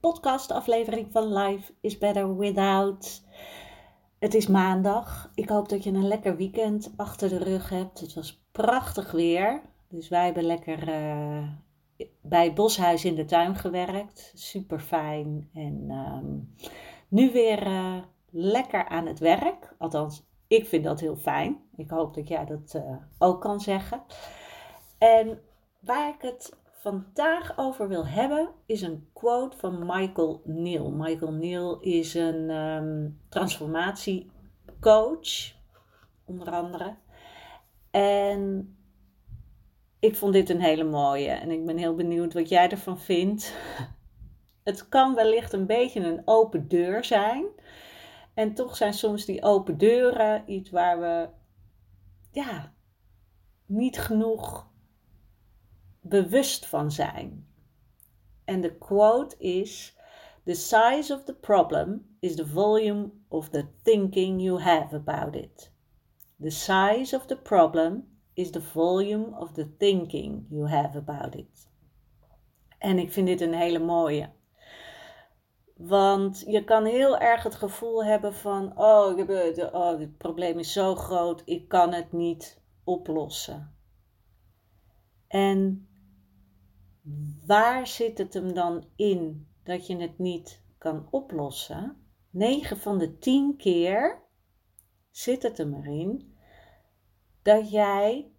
podcastaflevering van Life is Better Without. Het is maandag. Ik hoop dat je een lekker weekend achter de rug hebt. Het was prachtig weer. Dus wij hebben lekker uh, bij Boshuis in de tuin gewerkt. Super fijn. En um, nu weer uh, lekker aan het werk. Althans, ik vind dat heel fijn. Ik hoop dat jij dat uh, ook kan zeggen. En waar ik het vandaag over wil hebben is een quote van Michael Neal. Michael Neal is een um, transformatiecoach, onder andere. En ik vond dit een hele mooie en ik ben heel benieuwd wat jij ervan vindt. Het kan wellicht een beetje een open deur zijn. En toch zijn soms die open deuren iets waar we ja, niet genoeg bewust van zijn. En de quote is: The size of the problem is the volume of the thinking you have about it. The size of the problem is the volume of the thinking you have about it. En ik vind dit een hele mooie. Want je kan heel erg het gevoel hebben van: oh, oh, dit probleem is zo groot, ik kan het niet oplossen. En waar zit het hem dan in dat je het niet kan oplossen? 9 van de 10 keer zit het hem erin dat jij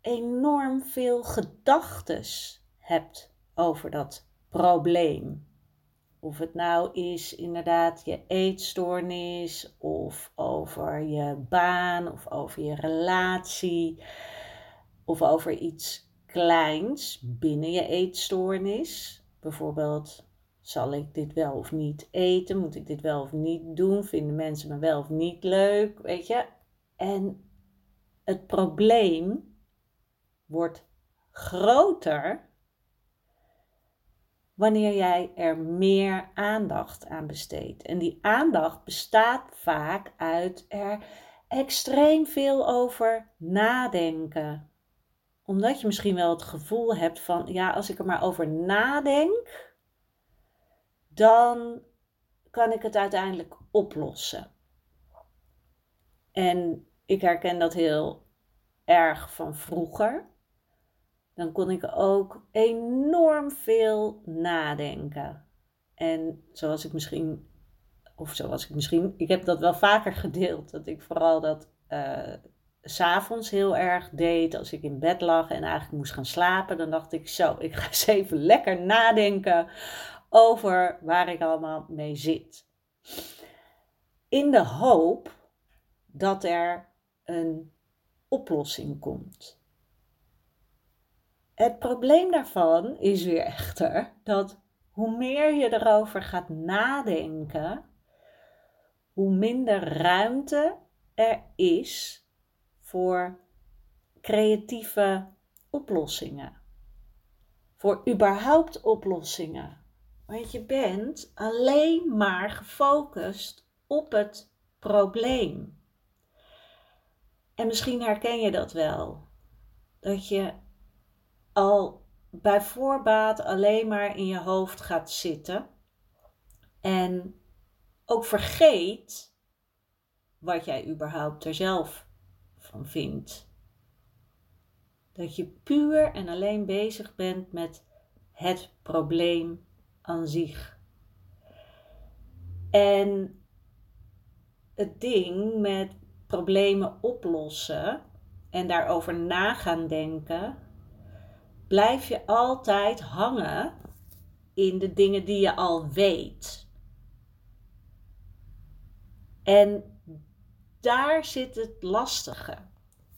enorm veel gedachten hebt over dat probleem. Of het nou is inderdaad je eetstoornis, of over je baan, of over je relatie, of over iets kleins binnen je eetstoornis. Bijvoorbeeld, zal ik dit wel of niet eten? Moet ik dit wel of niet doen? Vinden mensen me wel of niet leuk? Weet je? En het probleem wordt groter wanneer jij er meer aandacht aan besteedt. En die aandacht bestaat vaak uit er extreem veel over nadenken omdat je misschien wel het gevoel hebt van, ja, als ik er maar over nadenk, dan kan ik het uiteindelijk oplossen. En ik herken dat heel erg van vroeger. Dan kon ik ook enorm veel nadenken. En zoals ik misschien, of zoals ik misschien, ik heb dat wel vaker gedeeld, dat ik vooral dat uh, s'avonds heel erg deed. Als ik in bed lag en eigenlijk moest gaan slapen, dan dacht ik zo, ik ga eens even lekker nadenken over waar ik allemaal mee zit. In de hoop dat er een oplossing komt. Het probleem daarvan is weer echter dat hoe meer je erover gaat nadenken, hoe minder ruimte er is voor creatieve oplossingen. Voor überhaupt oplossingen. Want je bent alleen maar gefocust op het probleem. En misschien herken je dat wel. Dat je al bij voorbaat alleen maar in je hoofd gaat zitten. En ook vergeet wat jij überhaupt er zelf van vindt. Dat je puur en alleen bezig bent met het probleem aan zich. En het ding met problemen oplossen en daarover na gaan denken, blijf je altijd hangen in de dingen die je al weet. En daar zit het lastige.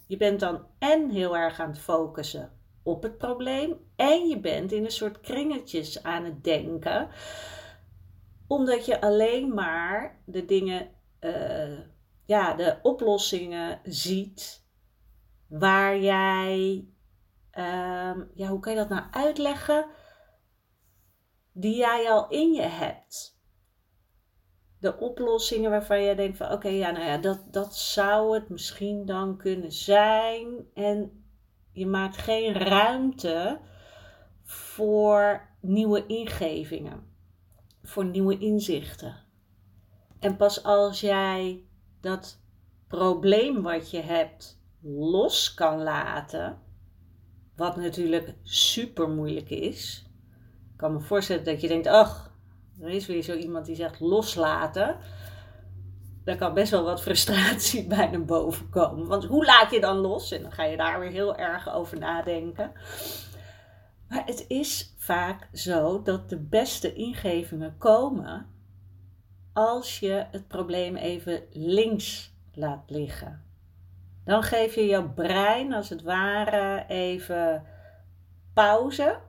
Je bent dan en heel erg aan het focussen op het probleem en je bent in een soort kringetjes aan het denken, omdat je alleen maar de dingen, uh, ja, de oplossingen ziet waar jij, uh, ja, hoe kan je dat nou uitleggen? Die jij al in je hebt de oplossingen waarvan je denkt van oké, ja, nou ja, dat, dat zou het misschien dan kunnen zijn. En je maakt geen ruimte voor nieuwe ingevingen, voor nieuwe inzichten. En pas als jij dat probleem wat je hebt los kan laten, wat natuurlijk super moeilijk is. Ik kan me voorstellen dat je denkt, ach, er is weer zo iemand die zegt loslaten. Daar kan best wel wat frustratie bij naar boven komen. Want hoe laat je dan los? En dan ga je daar weer heel erg over nadenken. Maar het is vaak zo dat de beste ingevingen komen als je het probleem even links laat liggen. Dan geef je jouw brein als het ware even pauze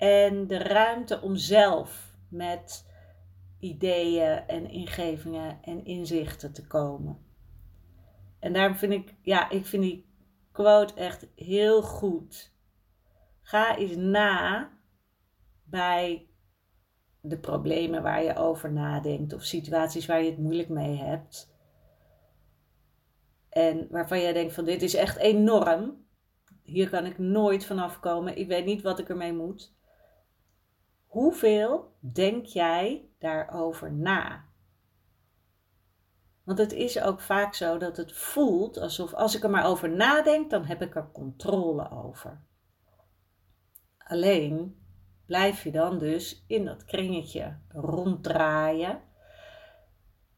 en de ruimte om zelf met ideeën en ingevingen en inzichten te komen. En daarom vind ik, ja, ik vind die quote echt heel goed. Ga eens na bij de problemen waar je over nadenkt of situaties waar je het moeilijk mee hebt. En waarvan jij denkt van dit is echt enorm. Hier kan ik nooit vanaf komen. Ik weet niet wat ik ermee moet. Hoeveel denk jij daarover na? Want het is ook vaak zo dat het voelt alsof als ik er maar over nadenk, dan heb ik er controle over. Alleen blijf je dan dus in dat kringetje ronddraaien.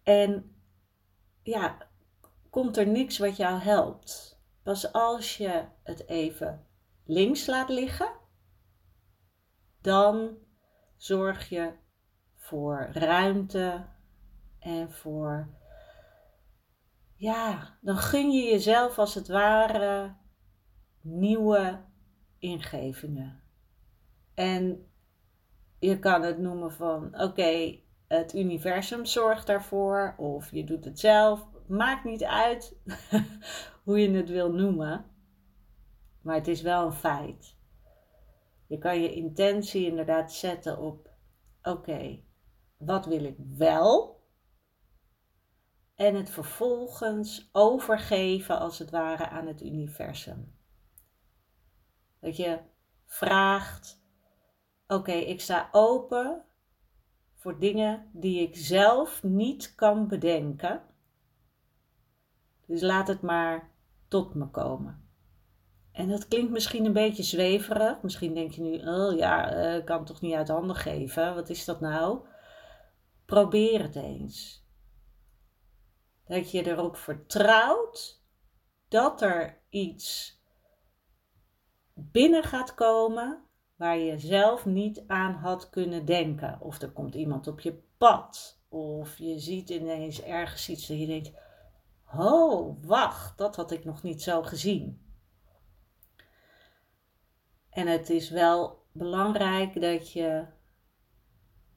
En ja, komt er niks wat jou helpt. Pas als je het even links laat liggen, dan zorg je voor ruimte en voor, ja, dan gun je jezelf als het ware nieuwe ingevingen. En je kan het noemen van, oké, het universum zorgt daarvoor, of je doet het zelf. Maakt niet uit hoe je het wil noemen, maar het is wel een feit. Je kan je intentie inderdaad zetten op: oké, wat wil ik wel? En het vervolgens overgeven als het ware aan het universum. Dat je vraagt: oké, ik sta open voor dingen die ik zelf niet kan bedenken. Dus laat het maar tot me komen. En dat klinkt misschien een beetje zweverig. Misschien denk je nu, oh ja, uh, ik kan het toch niet uit handen geven. Wat is dat nou? Probeer het eens. Dat je erop vertrouwt dat er iets binnen gaat komen waar je zelf niet aan had kunnen denken. Of er komt iemand op je pad. Of je ziet ineens ergens iets dat je denkt: Oh, wacht, dat had ik nog niet zo gezien. En het is wel belangrijk dat je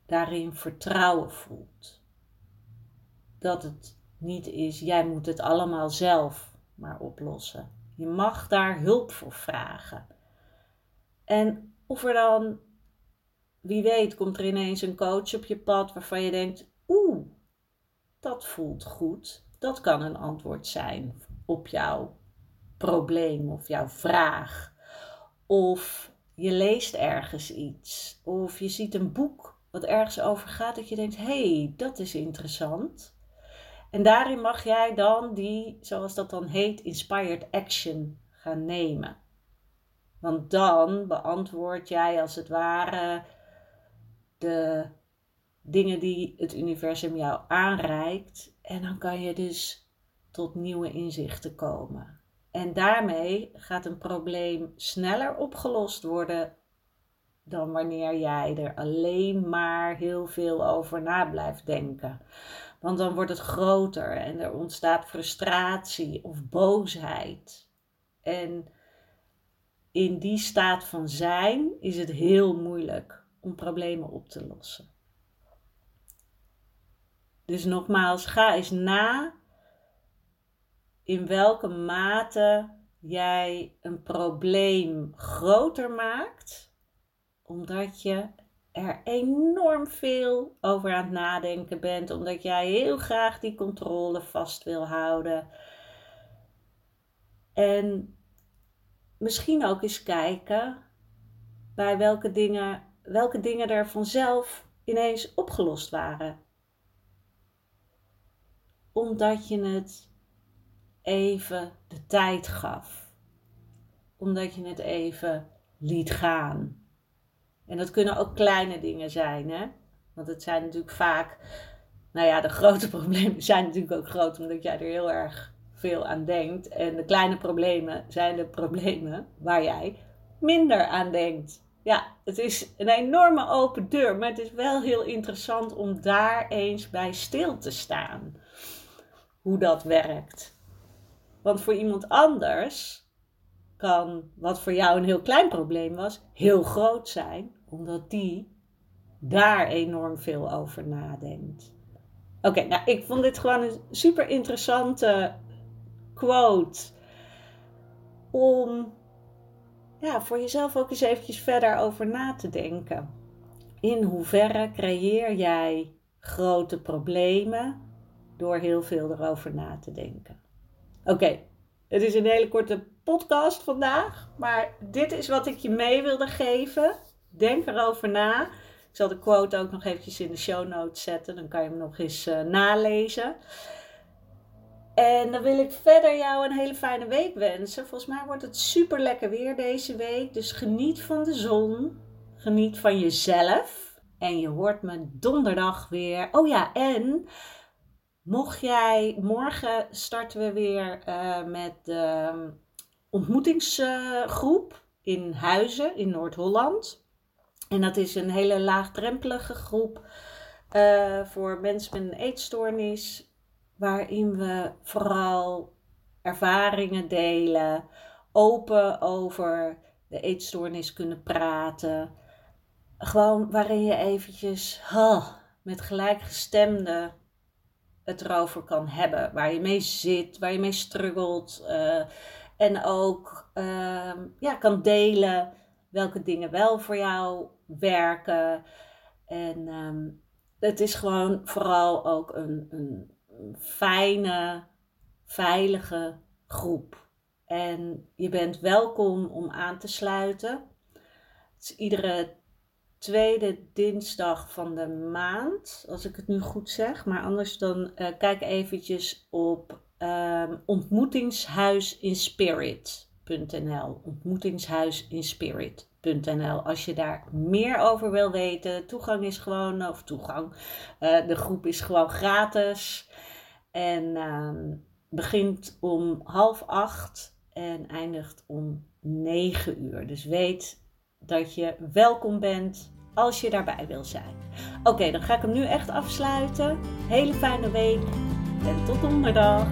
daarin vertrouwen voelt. Dat het niet is, jij moet het allemaal zelf maar oplossen. Je mag daar hulp voor vragen. En of er dan, wie weet, komt er ineens een coach op je pad waarvan je denkt: oeh, dat voelt goed. Dat kan een antwoord zijn op jouw probleem of jouw vraag. Of je leest ergens iets. Of je ziet een boek wat ergens over gaat dat je denkt: hey, dat is interessant. En daarin mag jij dan die, zoals dat dan heet, inspired action gaan nemen. Want dan beantwoord jij als het ware de dingen die het universum jou aanreikt. En dan kan je dus tot nieuwe inzichten komen. En daarmee gaat een probleem sneller opgelost worden dan wanneer jij er alleen maar heel veel over na blijft denken. Want dan wordt het groter en er ontstaat frustratie of boosheid. En in die staat van zijn is het heel moeilijk om problemen op te lossen. Dus nogmaals, ga eens na in welke mate jij een probleem groter maakt, omdat je er enorm veel over aan het nadenken bent, omdat jij heel graag die controle vast wil houden. En misschien ook eens kijken bij welke dingen, welke dingen er vanzelf ineens opgelost waren. Omdat je het even de tijd gaf. Omdat je het even liet gaan. En dat kunnen ook kleine dingen zijn, hè? Want het zijn natuurlijk vaak, nou ja, de grote problemen zijn natuurlijk ook groot, omdat jij er heel erg veel aan denkt. En de kleine problemen zijn de problemen waar jij minder aan denkt. Ja, het is een enorme open deur, maar het is wel heel interessant om daar eens bij stil te staan. Hoe dat werkt. Want voor iemand anders kan wat voor jou een heel klein probleem was, heel groot zijn, omdat die daar enorm veel over nadenkt. Oké, nou ik vond dit gewoon een super interessante quote om ja, voor jezelf ook eens eventjes verder over na te denken. In hoeverre creëer jij grote problemen door heel veel erover na te denken? Oké, het is een hele korte podcast vandaag, maar dit is wat ik je mee wilde geven. Denk erover na. Ik zal de quote ook nog eventjes in de show notes zetten, dan kan je hem nog eens uh, nalezen. En dan wil ik verder jou een hele fijne week wensen. Volgens mij wordt het super lekker weer deze week. Dus geniet van de zon. Geniet van jezelf. En je hoort me donderdag weer. Oh ja, en mocht jij. Morgen starten we weer uh, met de ontmoetingsgroep in Huizen in Noord-Holland. En dat is een hele laagdrempelige groep uh, voor mensen met een eetstoornis waarin we vooral ervaringen delen, open over de eetstoornis kunnen praten. Gewoon waarin je eventjes met gelijkgestemden het erover kan hebben. Waar je mee zit, waar je mee struggelt. Uh, en ook uh, ja, kan delen welke dingen wel voor jou werken. En um, het is gewoon vooral ook een, een fijne, veilige groep. En je bent welkom om aan te sluiten. Iedere tweede dinsdag van de maand, als ik het nu goed zeg. Maar anders dan uh, kijk eventjes op um, ontmoetingshuisinspirit.nl. Ontmoetingshuisinspirit.nl. Als je daar meer over wil weten, toegang is gewoon, of toegang, uh, de groep is gewoon gratis. En uh, begint om half acht en eindigt om negen uur. Dus weet dat je welkom bent als je daarbij wil zijn. Oké, dan ga ik hem nu echt afsluiten. Hele fijne week en tot donderdag.